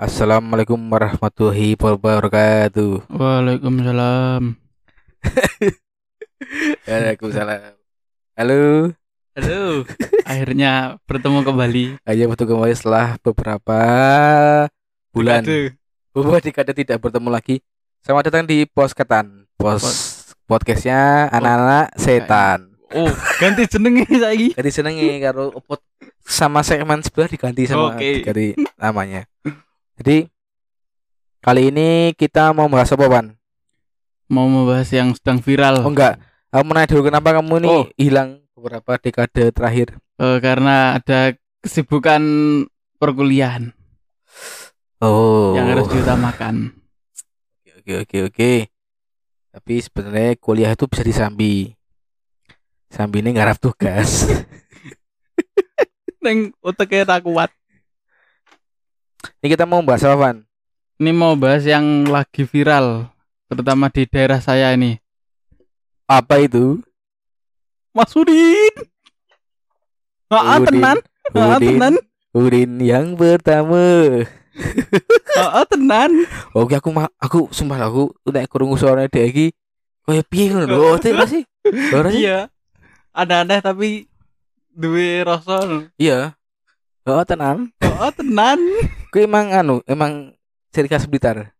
Assalamualaikum warahmatullahi wabarakatuh. Waalaikumsalam. Waalaikumsalam. Halo. Halo. Akhirnya bertemu kembali. Ayo bertemu kembali setelah beberapa bulan. Beberapa dekade tidak bertemu lagi. Selamat datang di Posketan. Pos podcastnya anak-anak setan. Oh, ganti jenenge saiki. Jadi senengi karo pot sama segmen sebelah diganti sama Oke. diganti namanya. Jadi kali ini kita mau bahas apa, Pan? Mau membahas yang sedang viral. Oh enggak. Aku mau nanya dulu kenapa kamu ini Oh. hilang beberapa dekade terakhir? Eh, karena ada kesibukan perkuliahan Oh. yang harus diutamakan. Oke oke oke. Tapi sebenarnya kuliah itu bisa disambi. Sambi ini ngarap tugas. Neng otaknya tak kuat. Ini kita mau bahas apa, Van? Ini mau bahas yang lagi viral, terutama di daerah saya ini. Apa itu? Mas Udin. Ah, Udin. tenan. Ah, Udin. tenan. Udin yang pertama. Ah, tenan. Oke aku aku sumpah aku udah krungu suaranya dia iki koyo piye ngono lho. Oh, itu apa sih? Iya. Aneh-aneh tapi duwe rasa. Iya. Oh, tenang. Oh, tenan. Kuwi emang anu, emang ciri khas Blitar.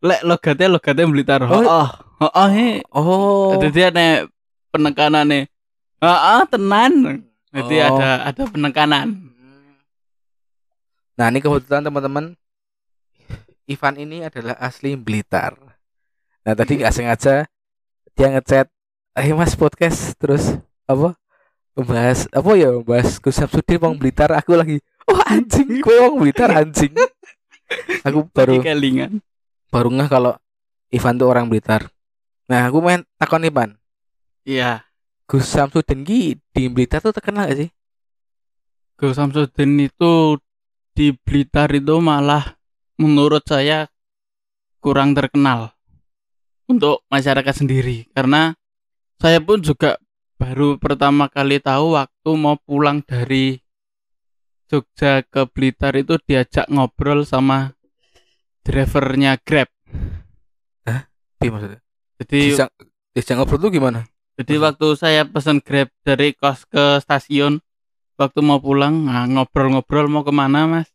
Lek logatnya logatnya Blitar. Oh. Oh, oh, oh, he. Oh. Jadi ada penekanannya. Ah, ah, tenan. Jadi Oh. ada ada penekanan. Nah, ini kebetulan teman-teman Ivan ini adalah asli Blitar. Nah, tadi nggak sengaja dia ngechat, "Eh, Mas podcast." Terus apa? Membahas apa ya? Membahas Gus Samsudin wong Blitar. Aku lagi, "Oh, anjing, kowe wong Blitar anjing." Aku baru kelingan. baru ngeh kalau Ivan tuh orang Blitar. Nah, aku main takon nih, Pan. Iya. Gus Samsudin ki di Blitar tuh terkenal gak sih? Gus Samsudin itu di Blitar itu malah menurut saya kurang terkenal untuk masyarakat sendiri karena saya pun juga baru pertama kali tahu waktu mau pulang dari Jogja ke Blitar itu diajak ngobrol sama drivernya Grab. Piye maksudnya? Jadi Dijak, dijak ngobrol tuh gimana? Jadi waktu saya pesan Grab dari kos ke stasiun, waktu mau pulang, nah, ngobrol-ngobrol mau ke mana mas?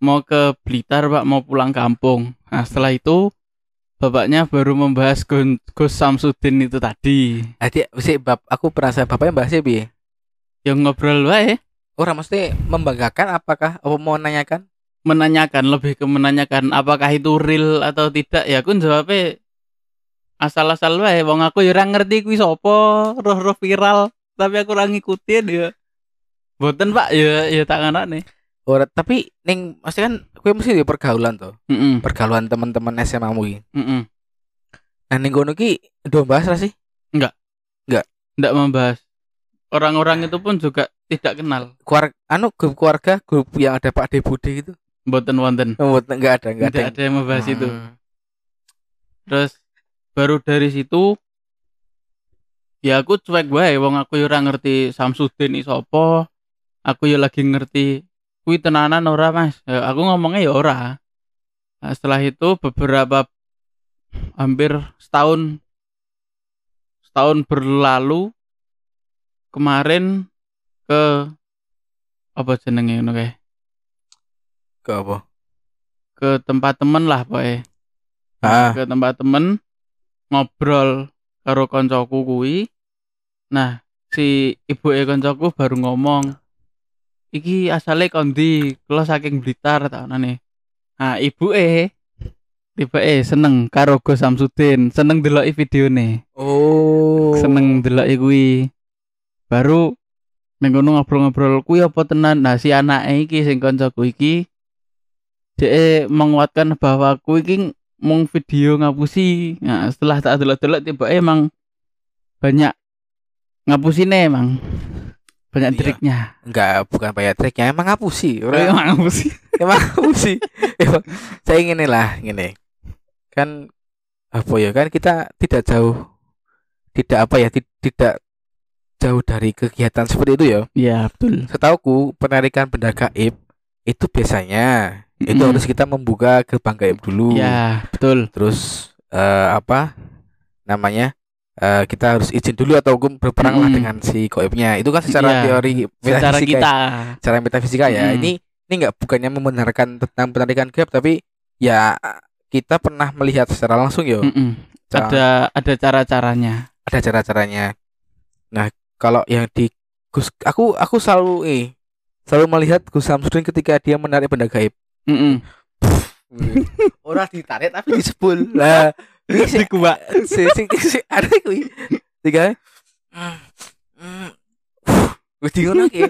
Mau ke Blitar pak, mau pulang kampung. Nah setelah itu, bapaknya baru membahas Gus Samsudin itu tadi. Adi, sih bab aku perasa bapaknya bahasnya piye? Yang ngobrol wae, Orang mesti membanggakan apakah apa mau nanyakan? menanyakan, lebih ke menanyakan apakah itu real atau tidak. Ya aku jawabnya asal-asal wae, wong aku ya ora ngerti kuwi sapa, roh-roh viral, tapi aku ora ngikutin ya. Boten pak, ya ya tak nih. Ora, tapi ning mesti kan kowe mesti di pergaulan tuh. Mm Pergaulan teman-teman SMA mu iki. -mm. Nah ning kono ki do bahas ra sih? tidak membahas. Orang-orang itu pun juga tidak kenal. Keluarga anu grup keluarga, grup yang ada Pak Depude gitu. Boten wonten. Oh, enggak ada, enggak ada. Tidak ada yang membahas itu. Hmm. Terus baru dari situ ya aku cuek wae wong aku ya ora ngerti Samsudin iso apa. Aku ya lagi ngerti kuwi tenanan ora Mas. Ya, aku ngomongnya ya ora. Nah, setelah itu beberapa hampir setahun setahun berlalu kemarin ke apa jenenge ngono kae? Ke apa? ke tempat temen lah pokoknya Ah, ke tempat temen ngobrol karo koncoku kuwi. Nah si ibu e koncoku baru ngomong iki asale kondi kalau saking Blitar tak nih nah ibu e tiba eh seneng karo Gus Samsudin. Seneng delok videone. Oh. seneng delok kuwi. Baru ning kono ngobrol-ngobrol kuwi apa tenan nah si anake iki sing koncoku iki dhek menguatkan bahwa kuwi iki mung video ngapusi nah setelah tak delok-delok tiba emang banyak ngapusine emang banyak Iya. triknya Enggak, bukan banyak triknya, emang ngapusi. Oh, Ora- emang ngapusi emang ngapusi. Emang- Saya ingin lah gini. Kan apa ya kan kita tidak jauh tidak apa ya ti- tidak jauh dari kegiatan seperti itu ya. Iya betul. Setauku penarikan benda gaib itu biasanya itu Mm. harus kita membuka gerbang gaib dulu. Ya, betul. Terus eh, apa namanya? eh, kita harus izin dulu atau hukum berperang lah Mm. dengan si gaibnya. Itu kan secara Iya, teori Secara metafisika ya. kita. secara metafisika ya. Mm. Ini ini nggak bukannya membenarkan tentang penarikan gaib tapi ya kita pernah melihat secara langsung yo. Mm-mm. Cara- Ada ada cara-caranya. ada cara-caranya. Nah, kalau yang di Gus aku aku selalu eh selalu melihat Gus Samsudin ketika dia menarik benda gaib. Mm-mm. Orang ditarik tapi disebul. Lah, ini si Dikuak. si si, si ada kuwi. Tiga. Wis ngono ki.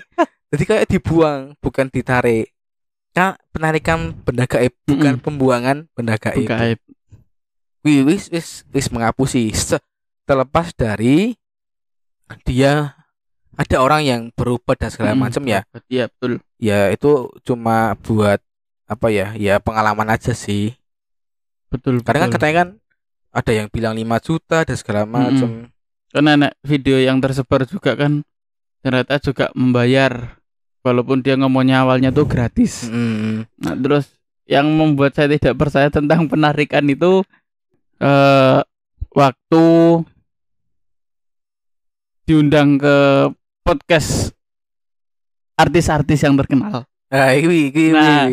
Jadi kayak dibuang, bukan ditarik. Kan penarikan benda gaib, bukan pembuangan benda gaib. Gaib. Wih, wis wis wis mengapusi terlepas dari dia ada orang yang berubah dan segala Mm-mm. macam ya Iya, betul. ya itu cuma buat apa ya ya pengalaman aja sih Betul. kadang kan betul. katanya kan ada yang bilang 5 juta dan segala macam Karena nek video yang tersebar juga kan ternyata juga membayar walaupun dia ngomongnya awalnya tuh gratis. Mm, Nah, terus yang membuat saya tidak percaya tentang penarikan itu eh waktu diundang ke podcast artis-artis yang terkenal. nah ini ini Nah,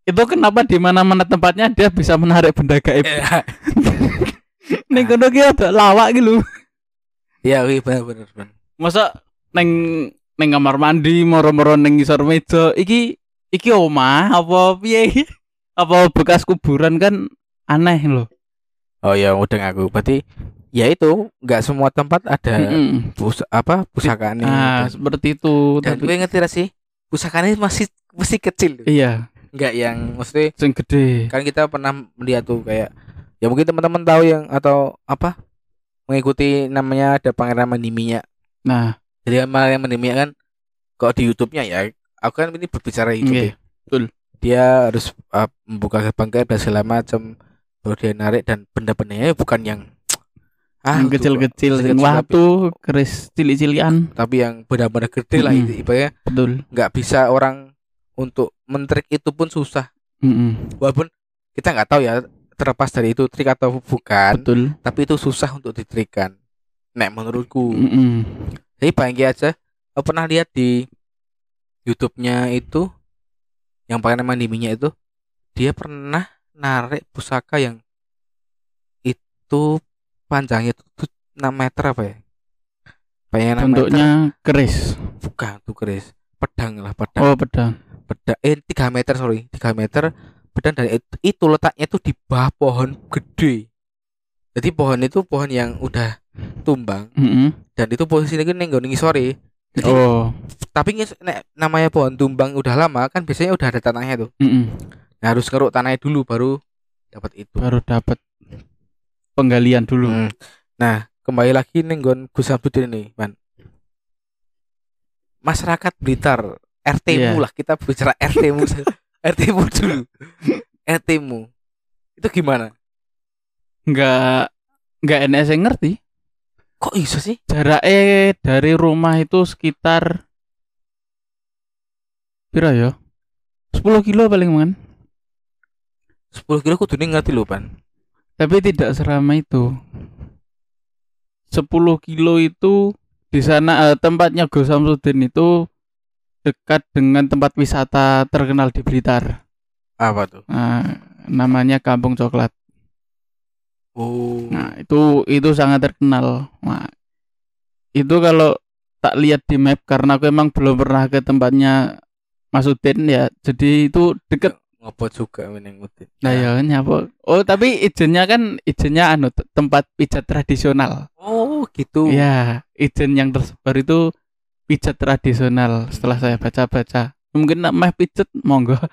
Itu kenapa di mana-mana tempatnya dia bisa menarik benda gaib. Ning kono ki ada lawak gitu. ya wih benar benar benar Masa neng neng kamar mandi moro-moro neng ngisor meja iki iki omah apa piye? Apa bekas kuburan kan aneh loh. oh ya udah aku berarti ya itu nggak semua tempat ada Mm-mm. pus apa pusakanya Nah, dan, seperti itu dan tapi gue ngerti sih pusakanya masih masih kecil iya, nggak yang mesti sing gede. kan kita pernah melihat tuh kayak ya mungkin teman-teman tahu yang atau apa mengikuti namanya ada pangeran mandi minyak Nah, jadi pangeran mandi minyak kan kalau di YouTube-nya ya aku kan ini berbicara YouTube Nggih, ya. betul. dia harus uh, membuka gerbang dan segala macam baru dia narik dan benda-bendanya bukan yang yang tuh, kecil-kecil sing watu, keris cilik-cilikan. tapi yang benar-benar gede lah Mm-mm. itu ibaratnya Betul. nggak bisa orang untuk mentrik itu pun susah Mm-mm. walaupun kita nggak tahu ya terlepas dari itu trik atau bukan Betul. tapi itu susah untuk ditrikan nek menurutku Mm-mm. jadi bangki aja aku pernah lihat di YouTube-nya itu yang pakai nama minyak itu dia pernah narik pusaka yang itu panjangnya itu tuh 6 meter apa ya? Pengen 6 meter. Bentuknya keris. bukan tuh keris. Pedang lah pedang. Oh, pedang. pedang eh 3 meter sorry. 3 meter pedang dan itu, itu letaknya tuh di bawah pohon gede. Jadi pohon itu pohon yang udah tumbang. Mm-mm. dan itu posisinya kan nenggo sore jadi Oh. tapi nek namanya pohon tumbang udah lama kan biasanya udah ada tanahnya tuh. Mm-mm. nah, harus ngeruk tanahnya dulu baru dapat itu. Baru dapat penggalian dulu. Hmm. nah kembali lagi nenggon Gus Samsudin ini man masyarakat Blitar RT-mu Iya. lah kita bicara RT-mu RT-mu dulu RT-mu itu gimana Enggak enggak enak saya ngerti. kok iso sih Jaraknya dari rumah itu sekitar Pira ya? 10 kilo paling man. 10 kilo kudu ngerti lho pan Tapi tidak seramai itu. 10 kilo itu di sana eh, tempatnya Gus Samsudin itu dekat dengan tempat wisata terkenal di Blitar. apa tuh Nah, namanya Kampung Coklat. oh Nah, itu itu sangat terkenal. Nah, itu kalau tak lihat di map karena aku emang belum pernah ke tempatnya Mas Udin ya. Jadi itu deket. Ngopot juga meneng utin Nah, ya kan apa? Oh, tapi izinnya kan izinnya anu te- tempat pijat tradisional. oh gitu Ya, izin yang tersebar itu pijat tradisional. Setelah saya baca-baca, mungkin nak meh pijat monggo.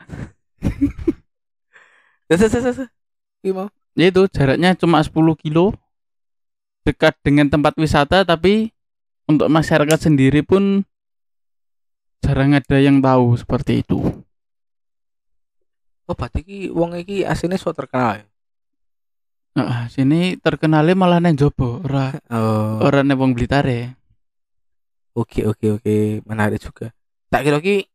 Iya, Ya itu jaraknya cuma 10 kilo dekat dengan tempat wisata tapi untuk masyarakat sendiri pun jarang ada yang tahu seperti itu. Oh berarti ki wong iki aslinya so terkenal ya Nah, sini terkenalnya malah neng Jobo, ora oh ora neng wong Blitar ya. Oke oke oke menarik juga. Tak kira ki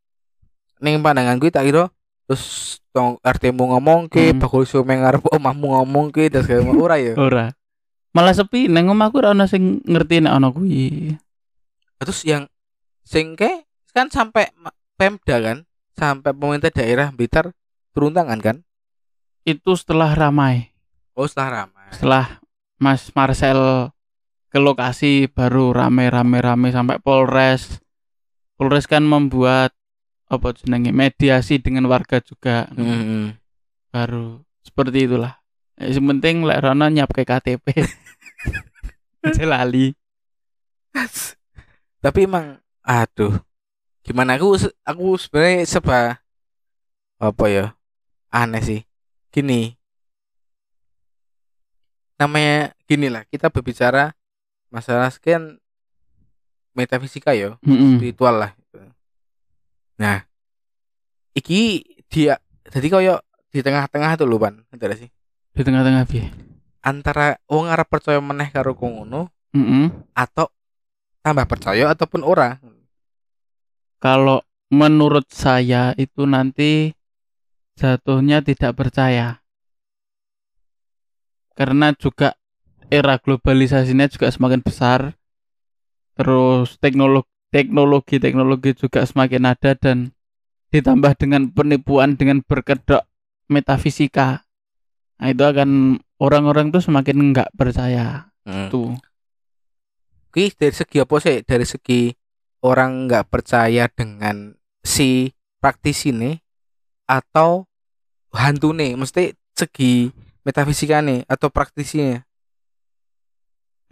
ning pandangan gue tak kira terus tong RT-mu ngomong ke Hmm. bakul sume ngarep omahmu ngomong ke segala macam ora ya ora malah sepi neng omahku ora ono sing ngerti nek ono kuwi terus yang sing ke kan sampai Pemda kan sampai pemerintah daerah Blitar turun tangan kan? Itu setelah ramai. Oh setelah ramai. Setelah Mas Marcel ke lokasi baru rame-rame-rame sampai Polres. Polres kan membuat apa jenenge mediasi dengan warga juga. Hmm. baru seperti itulah. Eh, yang penting lek Rono nyiap ke KTP Aja lali. Tapi emang aduh. Gimana? Aku aku sebenarnya seba apa ya aneh sih gini namanya gini lah kita berbicara masalah sekian metafisika ya Mm-mm. spiritual lah gitu. nah iki dia jadi koyo di tengah-tengah lho pan ngerti sih di tengah-tengah bi antara wong arep percaya meneh karo ngono Mm-mm. atau tambah percaya ataupun ora kalau menurut saya itu nanti jatuhnya tidak percaya. Karena juga era globalisasinya juga semakin besar. Terus teknologi teknologi teknologi juga semakin ada dan ditambah dengan penipuan dengan berkedok metafisika. Nah, itu akan orang-orang tuh semakin nggak percaya. Hmm. tuh Ki dari segi apa sih? Dari segi orang nggak percaya dengan si praktisi nih atau hantu nih? Mesti segi metafisika nih atau praktisinya?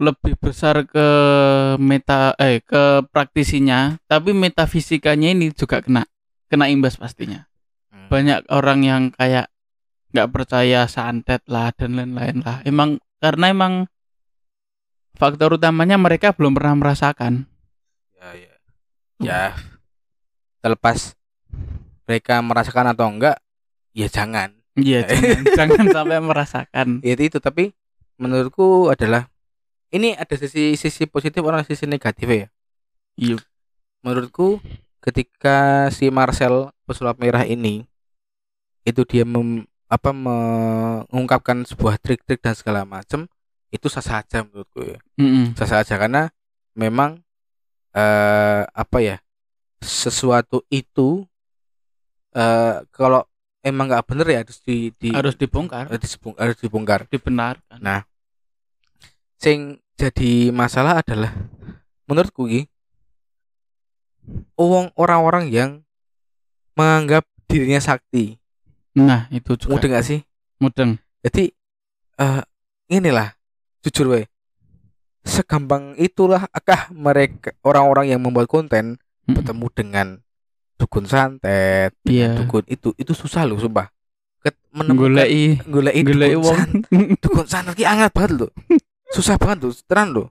lebih besar ke meta eh ke praktisinya tapi metafisikanya ini juga kena kena imbas pastinya Hmm. banyak orang yang kayak nggak percaya santet lah dan lain-lain lah emang karena emang faktor utamanya mereka belum pernah merasakan Ya, ya. ya. Terlepas mereka merasakan atau enggak, ya jangan. iya jangan, jangan sampai merasakan Ya itu tapi menurutku adalah ini ada sisi sisi positif orang sisi negatif ya. iya menurutku ketika si Marcel pesulap merah ini itu dia mem, apa mengungkapkan sebuah trik-trik dan segala macam itu sah saja menurutku ya Mm-mm. sah saja karena memang eh apa ya sesuatu itu eh kalau emang nggak bener ya harus di, di harus dibongkar. Harus dibong- harus dibongkar. Dibenarkan Nah, sing jadi masalah adalah menurutku ki uang orang-orang yang menganggap dirinya sakti. Nah itu juga. Mudah gak sih? Mudeng. Jadi eh inilah jujur we segampang itulah akah mereka orang-orang yang membuat konten Mm-mm. bertemu dengan dukun santet iya dukun itu itu susah loh sumpah Ket- menemukan golek golei dukun dukun santet ki angel banget lho. Susah banget lho, tenan lho.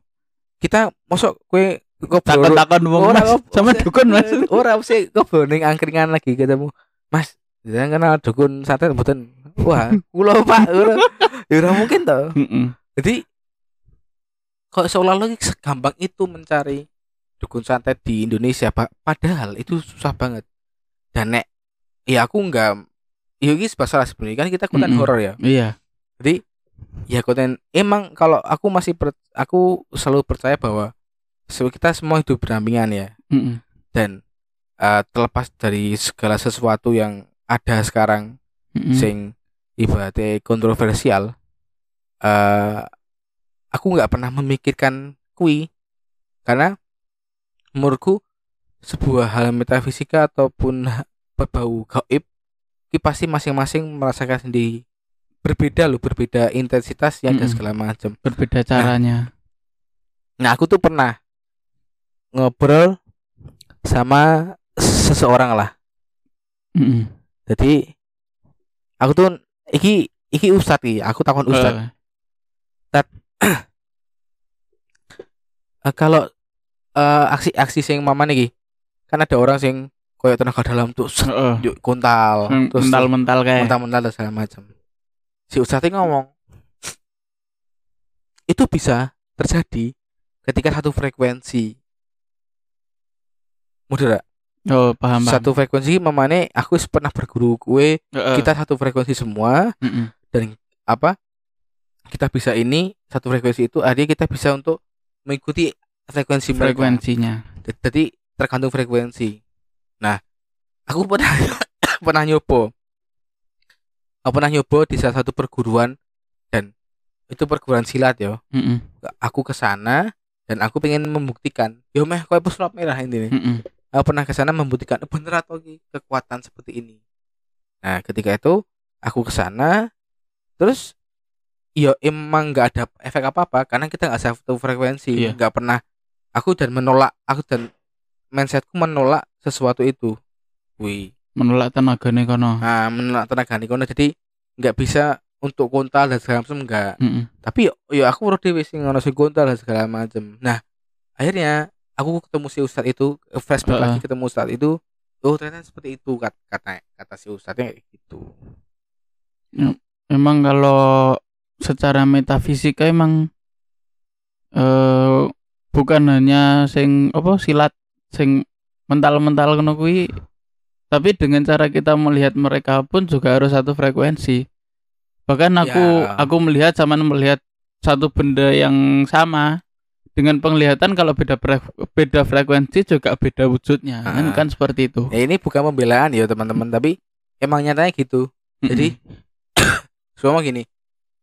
Kita mosok kowe ngobrol takon-takon wong mas sama dukun mas ora sih ngobrol ning angkringan lagi ketemu. Mas, jangan kenal dukun santet mboten. Wah, kula Pak. Ora, ya mungkin toh. Jadi kok seolah-olah segampang itu mencari dukun santet di Indonesia, Pak. Padahal itu susah banget. Dan nek ya aku enggak ya ini masalah sebenarnya kan kita konten Mm-mm. horor ya. iya Jadi ya konten emang kalau aku masih per- aku selalu percaya bahwa kita semua hidup berdampingan ya Mm-mm. dan eh, terlepas dari segala sesuatu yang ada sekarang Mm-mm. sing ibaratnya kontroversial eh aku nggak pernah memikirkan kui karena menurutku sebuah hal metafisika ataupun berbau gaib pasti masing-masing merasakan sendiri. Berbeda loh berbeda intensitasnya dan Mm-mm. segala macam berbeda caranya. nah aku tuh pernah ngobrol sama seseorang lah. Mm-mm. jadi aku tuh iki iki ustad iki aku takon ustad. Eh, Eh, kalau eh, aksi-aksi sing mama nih kan ada orang sing koyo tenaga dalam tuh yuk kontal terus mental-mental kayak mental-mental dan segala macam si ustadz ngomong itu bisa terjadi ketika satu frekuensi mudah? Oh, paham, paham. satu frekuensi memane aku pernah berguru kue Heeh. kita satu frekuensi semua Mm-mm. apa kita bisa ini satu frekuensi itu akhirnya kita bisa untuk mengikuti frekuensi mereka frekuensinya. jadi tergantung frekuensi nah aku pernah pernah nyoba aku pernah nyoba di salah satu perguruan dan itu perguruan silat ya Mm-mm. aku ke sana dan aku pengen membuktikan yo meh kau pesulap merah ini Mm-mm. aku pernah ke sana membuktikan "Eh, bener atau kekuatan seperti ini nah ketika itu aku ke sana terus ya emang nggak ada efek apa apa karena kita nggak satu frekuensi Iya. nggak pernah aku dan menolak aku dan mindsetku menolak sesuatu itu wih Menolak tenagane kono. nah menolak tenaga kono jadi nggak bisa untuk kontal dan segala macam nggak Mm-mm. tapi yo, yo aku udah dewe sing ngono sing kontal dan segala macam nah akhirnya aku ketemu si ustad itu flashback Heeh. lagi ketemu ustad itu oh ternyata seperti itu kata kata, kata si ustadnya kayak gitu Memang kalau secara metafisika emang eh bukan hanya sing apa silat sing mental-mental kono kuwi tapi dengan cara kita melihat mereka pun juga harus satu frekuensi. Bahkan aku Ya. aku melihat sama melihat satu benda yang sama dengan penglihatan kalau beda beda frekuensi juga beda wujudnya kan Ah. kan seperti itu. ya ini bukan pembelaan ya teman-teman tapi emang nyatanya gitu jadi semua gini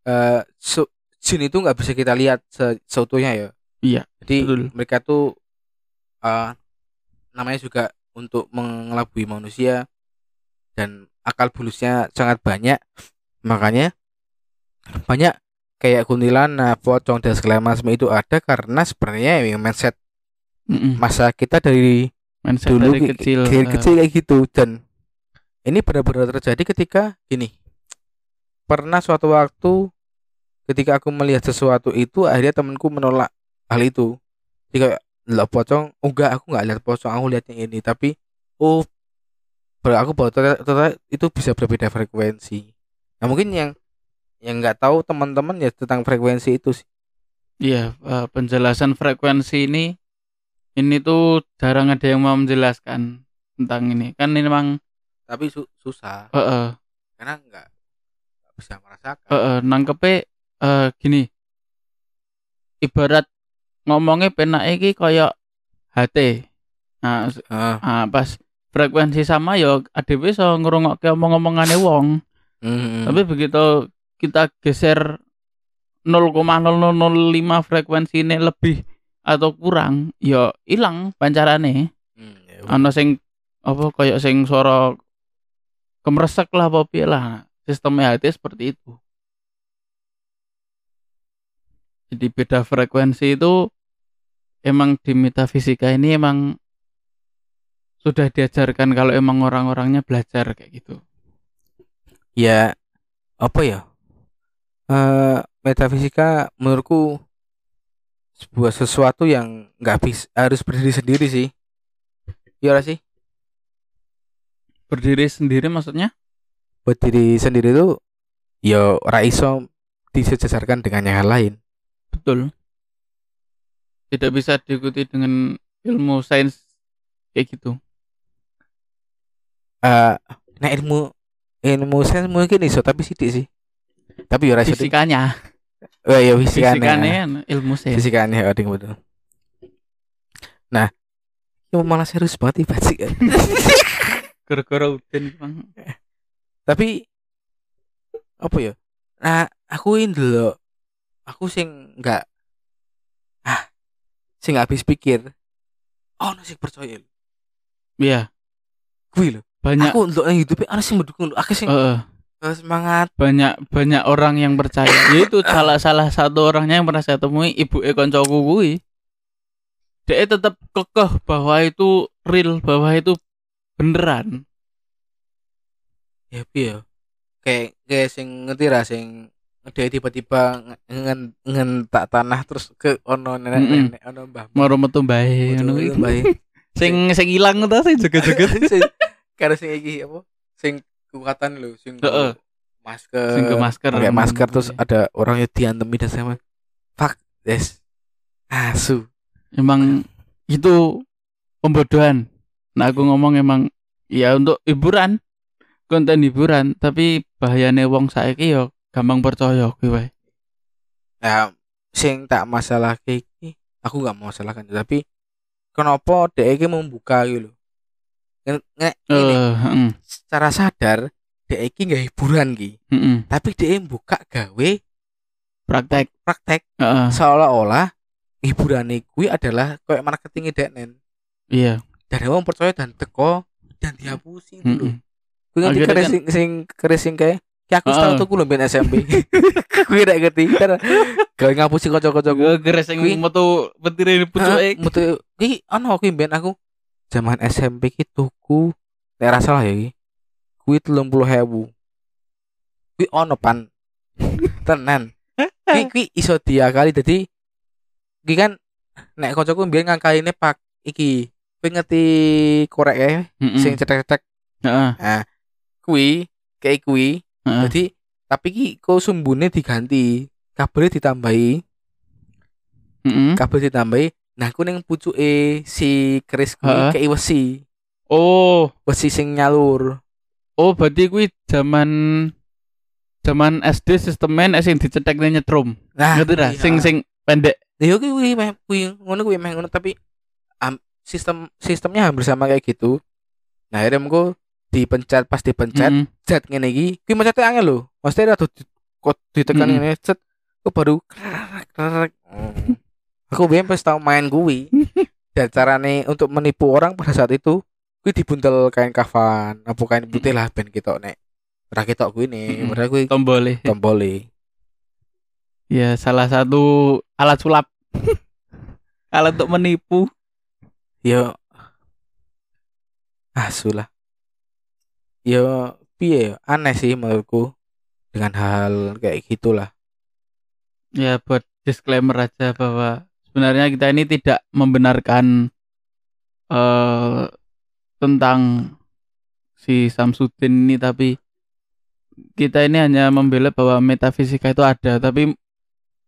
eh su- jin itu nggak bisa kita lihat se seutuhnya ya Iya, jadi betul. mereka tuh eh namanya juga untuk mengelabui manusia dan akal bulusnya sangat banyak makanya banyak kayak kuntilanak, pocong dan segala macam itu ada karena sebenarnya ya mindset Mm-mm. masa kita dari Mindset dulu dari kecil. dari eh, kecil kayak gitu dan ini benar-benar terjadi ketika gini pernah suatu waktu ketika aku melihat sesuatu itu akhirnya temanku menolak hal itu. Jika lihat pocong. Oh enggak aku nggak lihat pocong aku lihat yang ini. Tapi oh aku baru ternyata, ternyata itu bisa berbeda frekuensi. Nah mungkin yang yang nggak tahu teman-teman ya tentang frekuensi itu sih. Iya, eh, penjelasan frekuensi ini ini tuh jarang ada yang mau menjelaskan tentang ini. Kan ini memang tapi su- susah. Eh eh, karena nggak nggak bisa merasakan. Eh, eh, nangkepe eh, gini. Ibarat ngomongnya penak iki kayak HT. Nah, Ah, ah, pas frekuensi sama ya adewe iso ngrungokke omong-omongane wong. mm, Tapi begitu kita geser 0,0005 frekuensi ini lebih atau kurang, ya hilang pancarane. mm, ya Ana sing apa kayak sing suara kemresek lah apa piye lah. Sistemnya hati seperti itu. Jadi beda frekuensi itu emang di metafisika ini emang sudah diajarkan kalau emang orang-orangnya belajar kayak gitu. ya apa ya eh metafisika menurutku sebuah sesuatu yang nggak bisa harus berdiri sendiri sih ya ora sih Berdiri sendiri maksudnya? berdiri sendiri itu ya ora iso disejajarkan dengan yang lain Betul. Tidak bisa diikuti dengan ilmu sains kayak gitu. eh nah ilmu ilmu sains mungkin iso tapi sidik sih tapi ya Fisikanya, oh ya fisikanya fisikanya kan ilmu sains. fisikanya ding betul nah ya malah serius banget ibadah sih Gara-gara udin bang. tapi apa ya nah aku ini dulu aku sing nggak ah sing habis pikir oh nasi percaya lho. Iya, gue loh banyak aku untuk hidup ada sing mendukung lho. aku sing eh, eh, semangat banyak banyak orang yang percaya. Yaitu salah salah satu orangnya yang pernah saya temui ibu koncoku kuwi. Dia tetap kekeh bahwa itu real, bahwa itu beneran. ya piye ya kayak kayak sing ngerti lah sing dia tiba-tiba ngen ngen tak tanah terus ke ono nenek nenek ono mbah Moro metu Betul, kuwi. bae. Sing sing ilang ta sing joget-joget. Karena sing iki apa sing kekuatan lho sing Heeh. masker Sing ke masker. pakai masker terus ada orang yang diantemi dan sama fuck yes asu Emang itu pembodohan Nah aku ngomong emang ya untuk hiburan, konten hiburan, tapi bahayane wong saiki yo gampang percaya kuwi wae. Nah, sing tak masalah iki, aku nggak mau masalahkan tapi kenapa dia iki membuka gitu nge- ini, Eh, heeh. secara sadar dia iki nggak hiburan ki, heeh. tapi dia buka gawe Praktek. praktek Heeh. seolah-olah hiburan kuwi adalah kayak marketing nen Iya. dan wong percaya dan teko dan dihapusi gitu loh. heeh. Kuwi kan- sing sing keris sing kayak Ki aku tahu tuh kulo ben SMP. Kuwi nek ngerti kan gawe ngapusi kanca-kancaku. Gue geres yang metu petire pucuke. Mutu iki ana kuwi ben aku zaman SMP ki tuku nek ra salah ya iki. Kuwi 30.000. Kuwi ono pan. Tenan. Kuwi kuwi iso diakali dadi iki kan nek kancaku mbiyen ngangkaline pak iki. Kuwi ngerti korek Heeh. sing cetek-cetek. Heeh. Nah, kuwi kayak kuwi Heeh. Jadi tapi ki kok sumbune diganti, kabelnya ditambahi, Heeh. kabel ditambahi. Nah, aku ning pucuke si keris kuwi Heeh. kayak wesi, Oh, wesi sing nyalur. oh berarti kuwi zaman zaman SD sistemen sing dicetekne nyetrum. Nah, Ngerti dah, iya. sing sing pendek. Ya kuwi kuwi meh kuwi ngono kuwi meh ngono tapi am- sistem sistemnya hampir sama kayak gitu. Nah, akhirnya mengko dipencet pas dipencet Heeh. zat ngene iki, kuwi macetnya angel lho. Di, kok ditekan Mm-mm. ngene set kok baru krek, krek. Hmm. Aku biyen pas tau main kuwi. Dan carane untuk menipu orang pada saat itu kuwi dibuntel kain kafan, apa kain putih lah ben ketok nek. Ora ketok kuwi nih, Mm-mm. padahal kuwi Tombole. tombole. Ya salah satu alat sulap. alat untuk menipu. Yo ah Yo piye yo? aneh sih menurutku dengan hal kayak gitulah. Ya buat disclaimer aja bahwa sebenarnya kita ini tidak membenarkan eh tentang si Samsudin ini tapi kita ini hanya membela bahwa metafisika itu ada tapi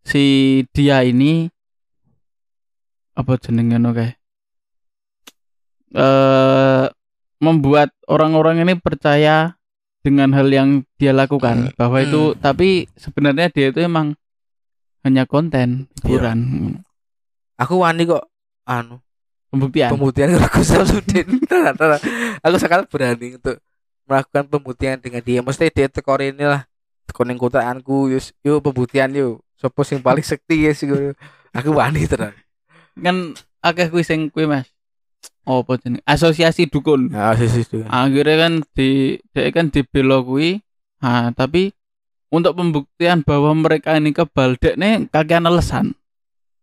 si dia ini apa jenengnya oke eh membuat orang-orang ini percaya dengan hal yang dia lakukan bahwa itu tapi sebenarnya dia itu emang hanya konten hiburan Aku wani kok anu pembuktian pembuktian Gus Samsudin. Tenang. Aku sekarang berani untuk melakukan pembuktian dengan dia. Mesti dia tekor ini lah. Tekor ning kotaanku yus yo pembuktian yo. Sopo sing paling sekti ya sih Aku wani tenang. kan akeh kuwi sing kuwi Mas apa jeneng asosiasi dukun. Nah, sih sih. akhirnya kan di dia kan dibelo kuwi. Nah, tapi untuk pembuktian bahwa mereka ini kebal dek nih kakean alasan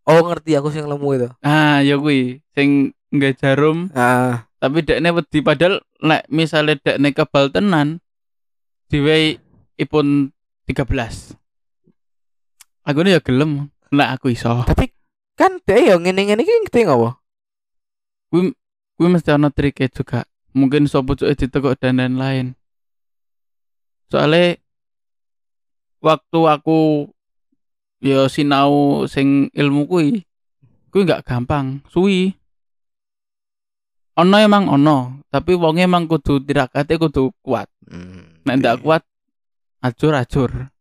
Oh ngerti. Aku sing lemu itu. ah ya kuwi sing nggak jarum. Ah, tapi dek nih wedi padahal nek misalnya dek nih kebal tenan diwehi ipun 13 aku ini ya gelem. Nek aku iso. Tapi kan dia yang ngene-ngene iki ngerti ngopo? kuwi mesti ana triknya juga. Mungkin sopo cuy ditekuk dan lain-lain. Soalnya waktu aku ya sinau sing ilmu kui kuwi nggak gampang. Suwi. Ono emang ono tapi wongnya emang kudu tirakate kudu kuat. Hmm, nek ndak iya. kuat acur-acur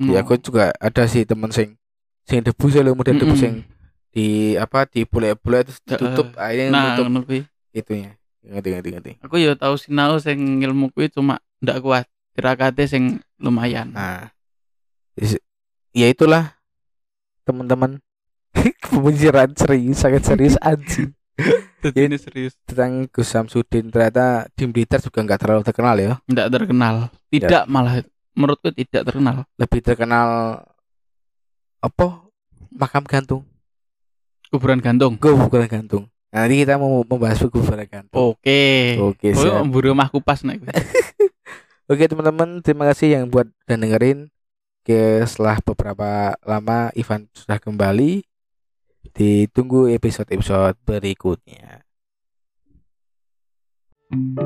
Ya aku juga ada sih temen sing sing debu sih lo model debu sing di apa di bule-bule terus ditutup akhirnya nah nutup. ngono kuwi. Itunya. Ngerti ngerti ngerti. aku ya tahu sinau sing ilmu kuwi cuma ndak kuat tirakate sing lumayan. Nah, ya itulah teman-teman. Pembicaraan serius sangat serius anjing. Jadi ini serius. tentang Gus Samsudin ternyata di Blitar juga nggak terlalu terkenal ya. Tidak terkenal. Tidak malah menurutku tidak terkenal. Lebih terkenal apa makam gantung kuburan gantung? Kuburan gantung. Nah, nanti kita mau membahas kuburan gantung. Oke. Oke siap. rumah kupas nih oke teman-teman terima kasih yang buat dan dengerin. Oke, setelah beberapa lama Ivan sudah kembali ditunggu episode-episode berikutnya. Thank